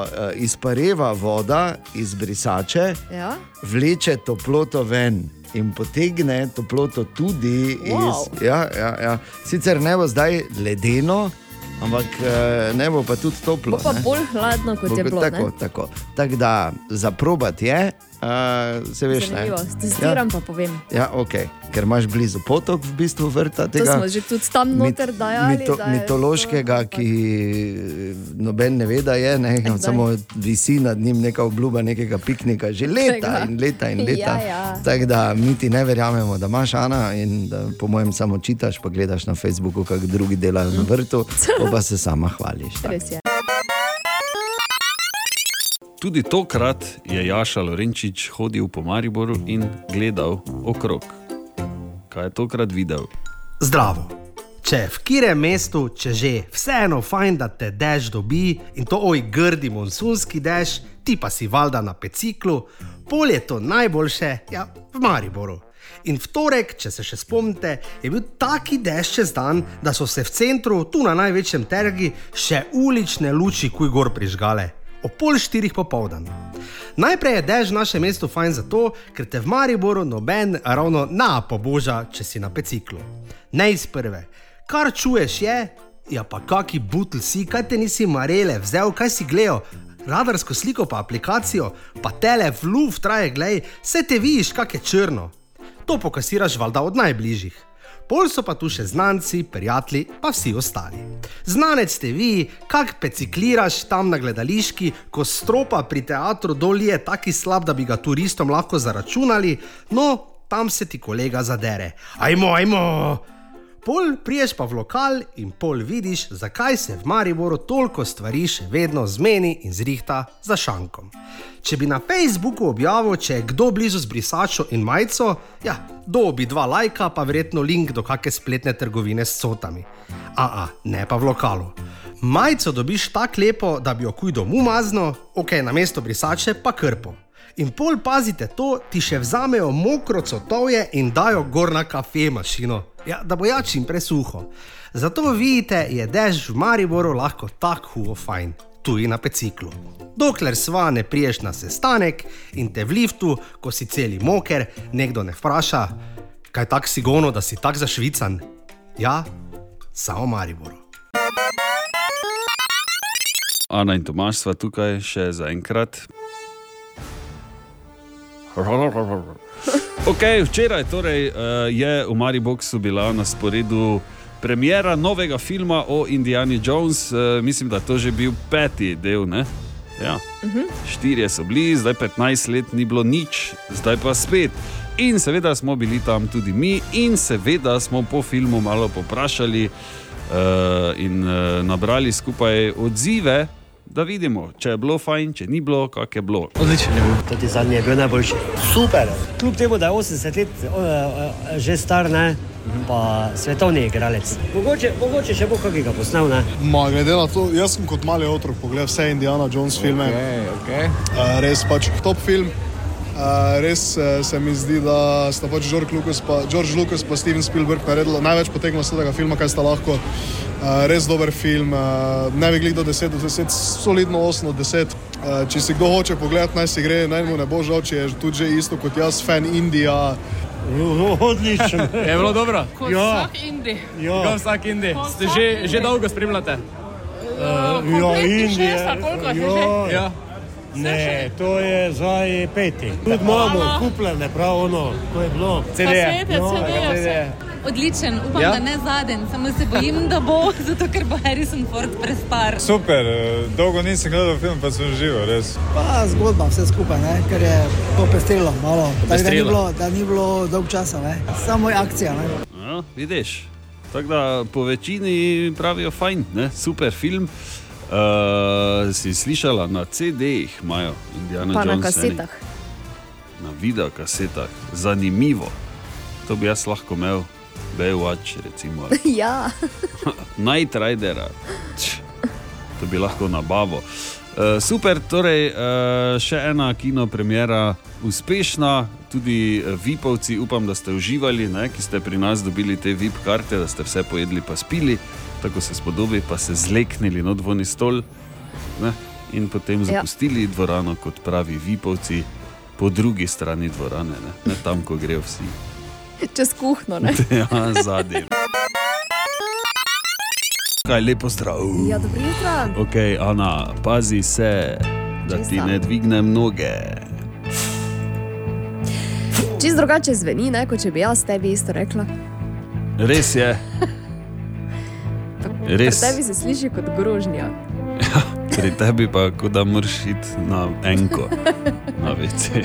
uh, izpareva voda iz brisače, Ja. vleče toploto ven. In potegne toploto tudi Wow. iz. Ja, ja, ja. Sicer ne bo zdaj ledeno, ampak eh, ne bo pa tudi toplo. Bo pa ne. bolj hladno, kot Bo je bilo. Tako, ne? tako. tako da za probat je, uh, se veš. Zanimivo, testiram pa povem. Ja, ok, ker imaš blizu potok v bistvu vrta To tega. smo že tudi tam noter dajali. Mito, da mitološkega, ki noben ne ve, da je, ne, Kdaj? samo visi nad njim neka obljuba nekega piknika, že leta in leta in leta. Ja, ja. Tako da mi ti ne verjamemo, da imaš Ana in da po mojem samo čitaš, pa gledaš na Facebooku, kako drugi delajo na vrtu, pa, se sama hvališ. to- Res je. Tudi tokrat je Jaša Lorenčič hodil po Mariboru in gledal okrog. Kaj je tokrat videl? Zdravo. Če v kire mestu, če že, vseeno fajn, da te dež dobi in to oj grdi monsunski dež, ti pa si valjda na peciklu, pol je to najboljše, ja, v Mariboru. In v torek, če se še spomnite, je bil taki dež čez dan, da so se v centru, tu na največjem trgu, še ulične luči kuj gor prižgale. O pol štirih popoldan. Najprej je dež v našem mestu fajn zato, ker te v Mariboru noben ravno na poboža, če si na peciklu. Ne iz prve. Kar čuješ je, ja pa kaki butl si, kaj te nisi marele, vzel, kaj si gledal. Radarsko sliko pa aplikacijo, pa tele v luft traje, glej, vse te vidiš, kak je črno. To pokasiraš valjda od najbližjih. Pol so pa tu še znanci, prijatelji, pa vsi ostali. Znanec ste vi, kak pecikliraš tam na gledališki, ko stropa pri teatru dol je taki slab, da bi ga turistom lahko zaračunali, no, tam se ti kolega zadere. Ajmo, ajmo! Pol priješ pa v lokal in pol vidiš, zakaj se v Mariboru toliko stvari še vedno zmeni in zrihta za šankom. Če bi na Facebooku objavil, če je kdo blizu z brisačo in majico, ja, dobi dva lajka, pa verjetno link do kakšne spletne trgovine s cotami. A, a, ne pa v lokalu. Majico dobiš tako lepo, da bi jo kuj domu mazno, ok, na mesto brisače pa krpo. In pol pazite to, ti še vzamejo mokro cotovje in dajo gor na kafe mašino, ja, da bo ja čim presuho. Zato vidite, je dež v Mariboru lahko tako huo fajn, tudi na peciklu. Dokler sva ne priješ na sestanek in te v liftu, ko si celi moker, nekdo ne vpraša, kaj tak si gono, da si tak zašvican. Ja, samo Mariboru. Ana in Tomaš sva tukaj še za enkrat. Okay, včeraj torej, uh, je v Mariboku bila na sporedu premjera novega filma o Indiani Jones. Uh, mislim, da je to že bil peti del. Ne? Ja. Štirje so bili, zdaj 15 let ni bilo nič, zdaj pa spet. In seveda smo bili tam tudi mi, in seveda smo po filmu malo poprašali uh, in uh, nabrali skupaj odzive, da vidimo, če je bilo fajn, če ni bilo, kak je bilo. Odličen je bil. Tudi zadnji je bil najboljši. Super. Kljub temu, da je 80 let o, o, že star, ne, pa svetovni igralec. Mogoče, mogoče še bo kakega posnel. Ne. Ma, glede na to, jaz sem kot mali otrok pogledal vse Indiana Jones filme. Okay, okay. Uh, res pač top film. Uh, res uh, se mi zdi, da sta pač George Lucas, pa, George Lucas pa Steven Spielberg naredila največ potegnilo iz tega filma, kaj sta lahko. Uh, res dober film, uh, ne bi gledal 10 od 10, solidno 8 od 10. Uh, če si kdo hoče pogledati, naj si gre, naj mu ne bo žal, če je tudi že isto kot jaz, fan Indija. Odlično. Je bilo dobro? Kot Ja. vsak Indi. Ja. Kot vsak Indi. Kot Ste že, že dolgo spremljate? ja, kompletni Indija. Ja. Ne, to je zdaj peti. Tudi imamo kupljene, prav ono, to je bilo. CD-je. Kasete, No, CD-je, CD-je. Odličen, upam, Ja? da ne zadnji, samo se bojim, da bo, zato ker bo Harrison Ford prestar. Super, eh, dolgo nisem gledal film, pa sem živel, res. Pa zgodba, vse skupaj, ne? ker je popestrilo malo. Tako da ni bilo, da ni bilo dolg časa, ne? samo je akcija. Ne? Ja, vidiš. Tako da po večini pravijo, fajn, ne? super film. Uh, si slišala na CD-jih, imajo Indiana Pa na Jones. eni. kasetah. Na videokasetah, zanimivo. To bi jaz lahko imel, Baywatch, recimo. ja. Night Ridera, Č, to bi lahko nabavo. Uh, super, torej uh, še ena kino premjera, uspešna, tudi eh, Vipovci, upam, da ste uživali, ne, ki ste pri nas dobili te VIP karte, da ste vse pojedli pa spili, tako se spodobi, pa se zleknili na dvojni stol ne, in potem Ja. zapustili dvorano, kot pravi Vipovci, po drugi strani dvorane, ne, ne tam, ko grejo vsi. Čez kuhno. Ne? ja, zadnji. Kaj lepo zdrav. Ja, dobro jutro. Ok, Ana, pazi se, da ti Česa? ne dvignem noge. Čist drugače zveni, ne, kot če bi jaz tebi isto rekla. Res je. Res. Pri tebi se sliši kot grožnja. Pri tebi pa, kot da moraš iti na enko, na vece.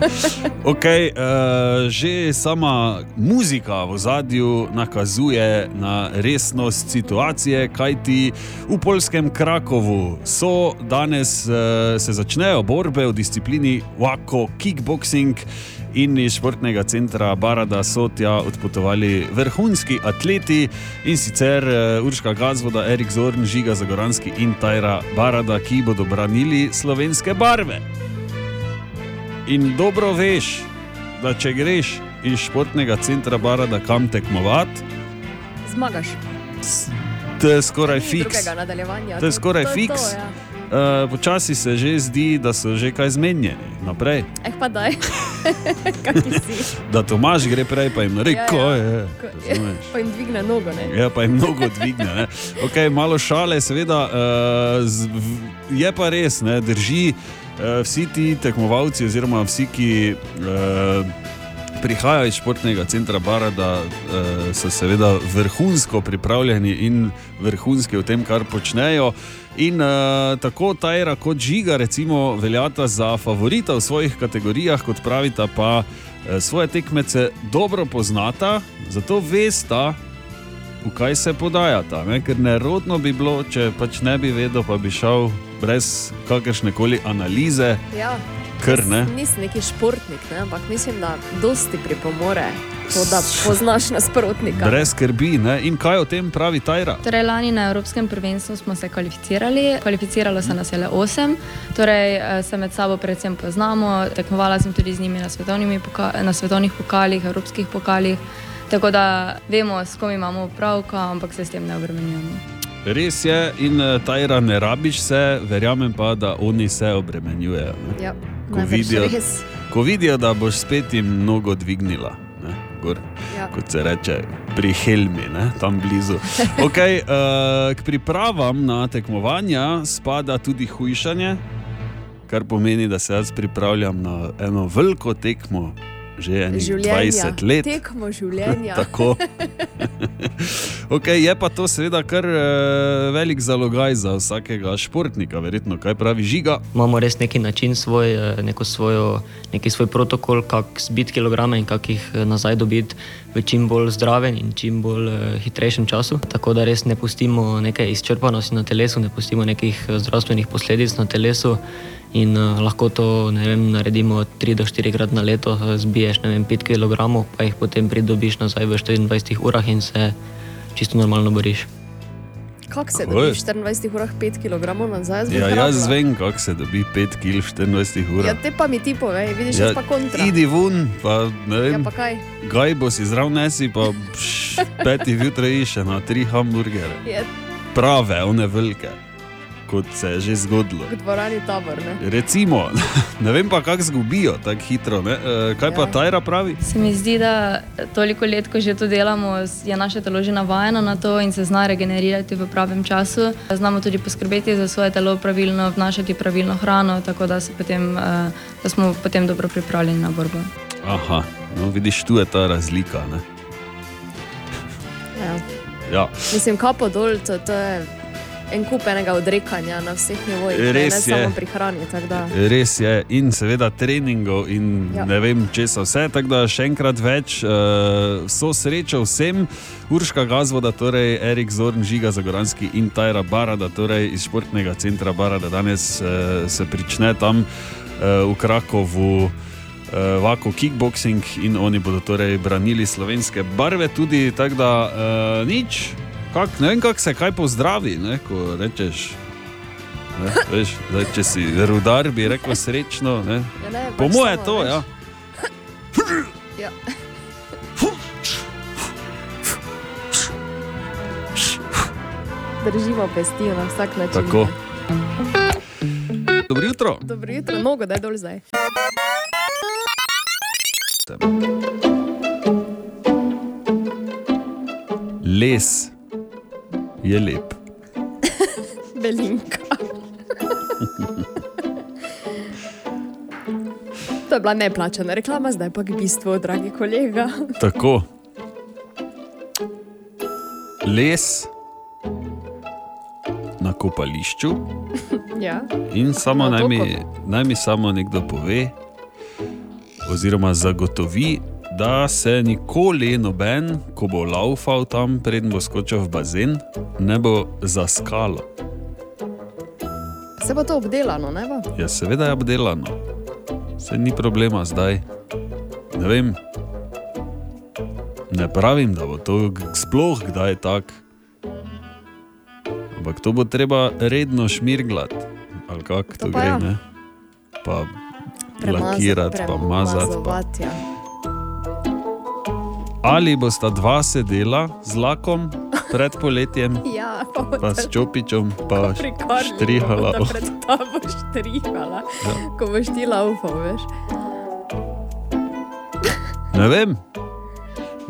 ok, uh, že sama muzika v zadju nakazuje na resnost situacije, kajti v polskem Krakovu so danes uh, se začnejo borbe v disciplini Wako Kickboxing. In iz športnega centra Barada so tja odpotovali vrhunski atleti in sicer uh, Urška Gazvoda, Erik Zorn, Žiga Zagoranski in Tajra Barada, ki bodo branili slovenske barve. In dobro veš, da če greš iz športnega centra Barada kam tekmovati, Zmagaš. To je skoraj fiks. To je skoraj fiks. Ja. Uh, počasi se že zdi, da so že kaj zmenjeni naprej. Eh, pa daj. Kaki si. Da Tomaž gre prej, pa jim reče, Ja, ja. ko je. Ko-? Pa jim dvigne nogo, ne? Ja, pa jim mnogo dvigne. Ne? Okay, malo šale, seveda, uh, z, v, je pa res, ne, drži. Uh, vsi ti tekmovalci, oziroma vsi, ki uh, prihajajo iz športnega centra Barada, uh, so seveda vrhunsko pripravljeni in vrhunski v tem, kar počnejo. In uh, tako Tajra kot Žiga, recimo, veljata za favorita v svojih kategorijah, kot pravita, pa uh, svoje tekmece dobro poznata, zato vesta, v kaj se podajata. Ne? Ker nerodno bi bilo, če pač ne bi vedel, pa bi šel brez kakršne koli analize. Ja. Kar, ne? Nisem neki športnik, ne? ampak mislim, da dosti pripomore to, da poznaš nasprotnika. Brez skrbi. Ne? In kaj o tem pravi Tajra? Torej, lani na Evropskem prvenstvu smo se kvalificirali, kvalificiralo se nas je le osem, torej eh, se med sabo predvsem poznamo. Tekmovala sem tudi z njimi na, svetovnimi poka na svetovnih pokalih, evropskih pokalih, tako da vemo, s kom imamo opravka, ampak se s tem ne obremenjujemo. Res je, in eh, Tajra ne rabiš se, verjamem pa, da oni se obremenjujejo. ne. Ja, Ko vidijo, res. ko vidijo, da boš spet jim mnogo dvignila. Ne, gor, Ja. Kot se reče, pri Helmi, ne, tam blizu. Okay, uh, k pripravam na tekmovanja spada tudi hujšanje, kar pomeni, da se jaz pripravljam na eno veliko tekmo, že enih Življenja, 20 let. tekmo življenja. Tako. Okay, je pa to seveda kar uh, velik zalogaj za vsakega športnika, verjetno, kaj pravi žiga. Imamo res neki način, svoj, eh, neko svojo, neki svoj protokol, kako zbiti kilograme in kako jih eh, nazaj dobiti v čim bolj zdravem in čim bolj uh, hitrejšem času. Tako da res ne pustimo neke izčrpanosti na telesu, ne pustimo nekih zdravstvenih posledic na telesu. In uh, lahko to ne vem, naredimo 3 do 4 krat na leto, eh, zbiješ ne vem, 5 kg, pa jih potem pridobiš nazaj v 24 urah in se čisto normalno boriš. Kako se dobi v 24 urah 5 kg nazaj? Ja, jaz vem, kako se dobi 5 kg v 24 urah. Ja, te pa mi ti povej, vidiš, ja, pa kontra. idi ven, pa ne Ja, vem. pa kaj? Gaj bo si zdrav nesi, pa pš, petih jutraj išče na tri hamburgerje. Je Prave, one velike, kot se je že zgodilo. v dvorani tabor, ne? Recimo, ne vem pa, kako zgubijo tako hitro. Ne? E, kaj pa Tajra pravi? Se mi zdi, da toliko let, ko že to delamo, je naše telo že navajeno na to in se zna regenerirati v pravem času. Znamo tudi poskrbeti za svoje telo, pravilno vnašati pravilno hrano, tako da, se potem, eh, da smo potem dobro pripravljeni na borbo. Aha, no, vidiš, tu je ta razlika. Ne? Ja. Ja. Mislim, kapo dol, to, to je en kup enega odrekanja na vseh nivojih, ne, ne Res je. samo pri hrani. Res je, in seveda treningov, in ja. ne vem, česa vse. Tako da še enkrat več, uh, so srečo vsem, Urška Gazvoda, torej Erik Zorn, Žiga Zagoranski in Tajra Barada, torej iz športnega centra Barada. Danes uh, se prične tam uh, v Krakovu. Uh, Vako kickboxing in oni bodo torej branili slovenske barve, tudi tako da uh, nič, kak, ne vem, kako se kaj pozdravi, ne, ko rečeš. Ne, veš, zdaj, če si rudar, bi rekel srečno. Ne. Ja, ne, Po pač moje samo, to, veš. ja. Ja. Držimo pesti na vsak način. Tako. Dobro jutro. Dobro jutro, nogo daj dol zdaj. Les je lep. Belinka. To je bila neplačana reklama, zdaj pa k bistvu, dragi kolega. Tako. Les na kopališču. Ja. In samo Na naj mi, naj mi samo nekdo pove, oziroma zagotovi, da se nikoli noben, ko bo laufal tam, preden bo skočil v bazen, ne bo zaskalo. Se pa to obdelano, ne bo? Ja, seveda je obdelano, se ni problema zdaj. Ne vem. Ne pravim, da bo to sploh kdaj tako. Ampak to bo treba redno šmirglati, ali kako to pa gre. ja. Ne? Pa lakirati, pa mazati. Pa. Premazovati, ja. Ali bosta dva sedela z lakom, pred poletjem, Ja, pa, pa s čopičem, pa štrihala. Da pred tabo štrihala, Ja. ko boš ti laufal, veš. Ne vem.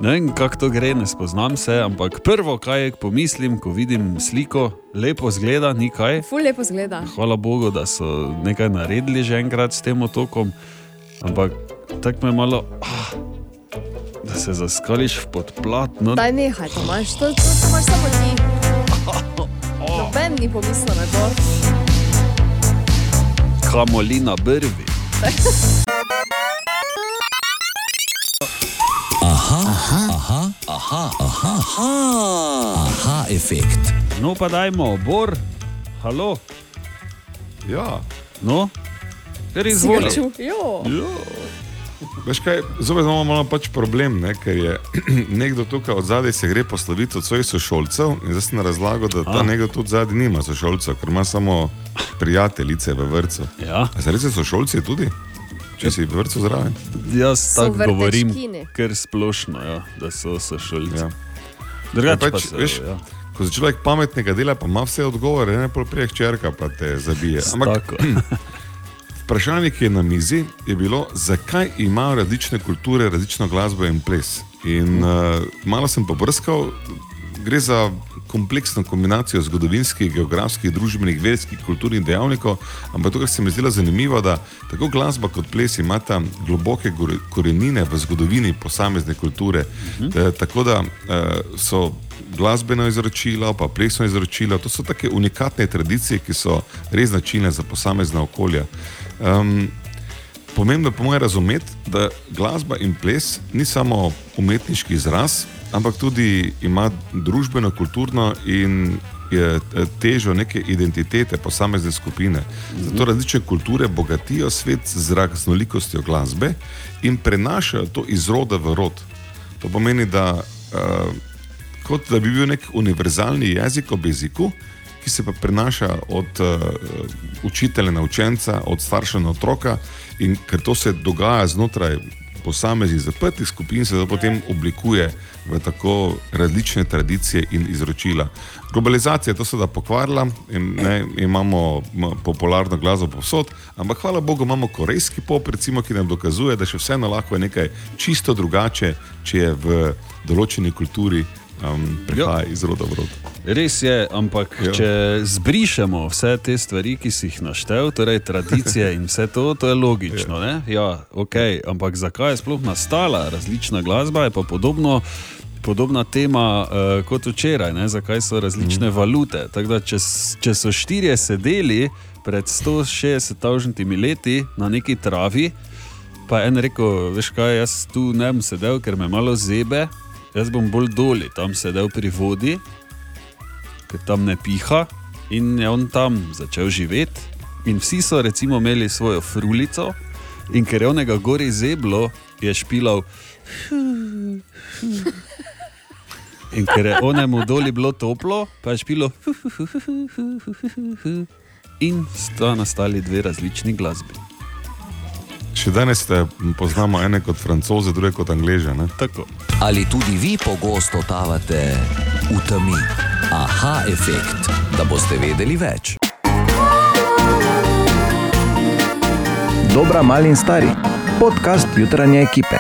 Ne vem, kako to gre, ne spoznam se, ampak prvo, kaj pomislim, ko vidim sliko, lepo zgleda, ni kaj. Ful lepo zgleda. Hvala Bogu, da so nekaj naredili že enkrat s tem otokom, ampak tako me malo, ah, da se zaskališ v podplat. No, Daj nehaj, to imaš, to, to, to imaš samo ti. Noben ni pomislil na to. kamolina brvi. Aha, aha, aha, aha, aha, aha, aha efekt. No, pa dajmo, bor, halo. Ja. No, ker Si ga izvoli. čul? Jo. Veš kaj, zopet imamo malo pač problem, ne, ker je nekdo tukaj od zadaj se gre posloviti od svojih sošolcev in zdaj sem razlagal, da ta A. nekdo tudi zadaj nima sošolcev, ker ima samo prijateljice v vrtu. Ja. A se reče sošolci tudi, če si v vrtu zraven? Jaz tako govorim, ker splošno, ja, da so sošolci. Ja. Ja, Drugače pa pač, se, veš, ja. Ko se človek pametnega dela, pa ima vse odgovore, ne pa prej črka, pa te zabije. Tako. vprašanje, ki je na mizi, je bilo, zakaj imajo različne kulture različno glasbo in ples. In uh, malo sem pobrskal, gre za kompleksno kombinacijo zgodovinskih, geografskih, družbenih, verskih, kulturnih dejavnikov, ampak to, kar se mi zdelo zanimivo, da tako glasba kot ples imata globoke korenine v zgodovini posamezne kulture. Mhm. E, tako da e, so glasbeno izročilo, pa plesno izročilo, to so take unikatne tradicije, ki so res značilne za posamezna okolja. Um, Pomembno je po mojem razumeti, da glasba in ples ni samo umetniški izraz, ampak tudi ima družbeno, kulturno in eh, težo neke identitete posamezne skupine. Zato različne kulture bogatijo svet z raznolikostjo glasbe in prenašajo to iz roda v rod. To pomeni, da uh, kot da bi bil nek univerzalni jezik ob jeziku, ki se pa prenaša od uh, učitelja na učenca, od starša na otroka, in ker to se dogaja znotraj posameznih zaprtih skupin, se to potem oblikuje v tako različne tradicije in izročila. Globalizacija je to seveda pokvarila, in, ne, imamo popularno glasbo povsod, ampak hvala Bogu imamo korejski pop, recimo, ki nam dokazuje, da še vseeno lahko je nekaj čisto drugače, če je v določeni kulturi um, prihaja iz roda v rod. Res je, ampak Ja. ja. če zbrišemo vse te stvari, ki si jih naštel, torej tradicije in vse to, to je logično. Ja. Ja, okay, ampak zakaj je sploh nastala različna glasba, je pa podobno. Podobna tema uh, kot včeraj, ne? zakaj so različne mm. valute. Tako da, če, če so štirje sedeli pred 160 leti na neki travi, pa je en rekel, veš kaj, jaz tu ne bom sedel, ker me malo zebe, jaz bom bolj doli, tam sedel pri vodi, ker tam ne piha in je on tam začel živeti. In vsi so recimo imeli svojo frulico, in ker je onega gori zeblo, je špilal. In ker je onemu doli bilo toplo, pa je špilo. In sta nastali dve različni glasbi. Še danes te poznamo ene kot francoze, druge kot angleže. Ne? Tako. Ali tudi vi pogosto totavate v temi? Aha, efekt, da boste vedeli več. Dobra, mali in stari. Podcast jutranje ekipe.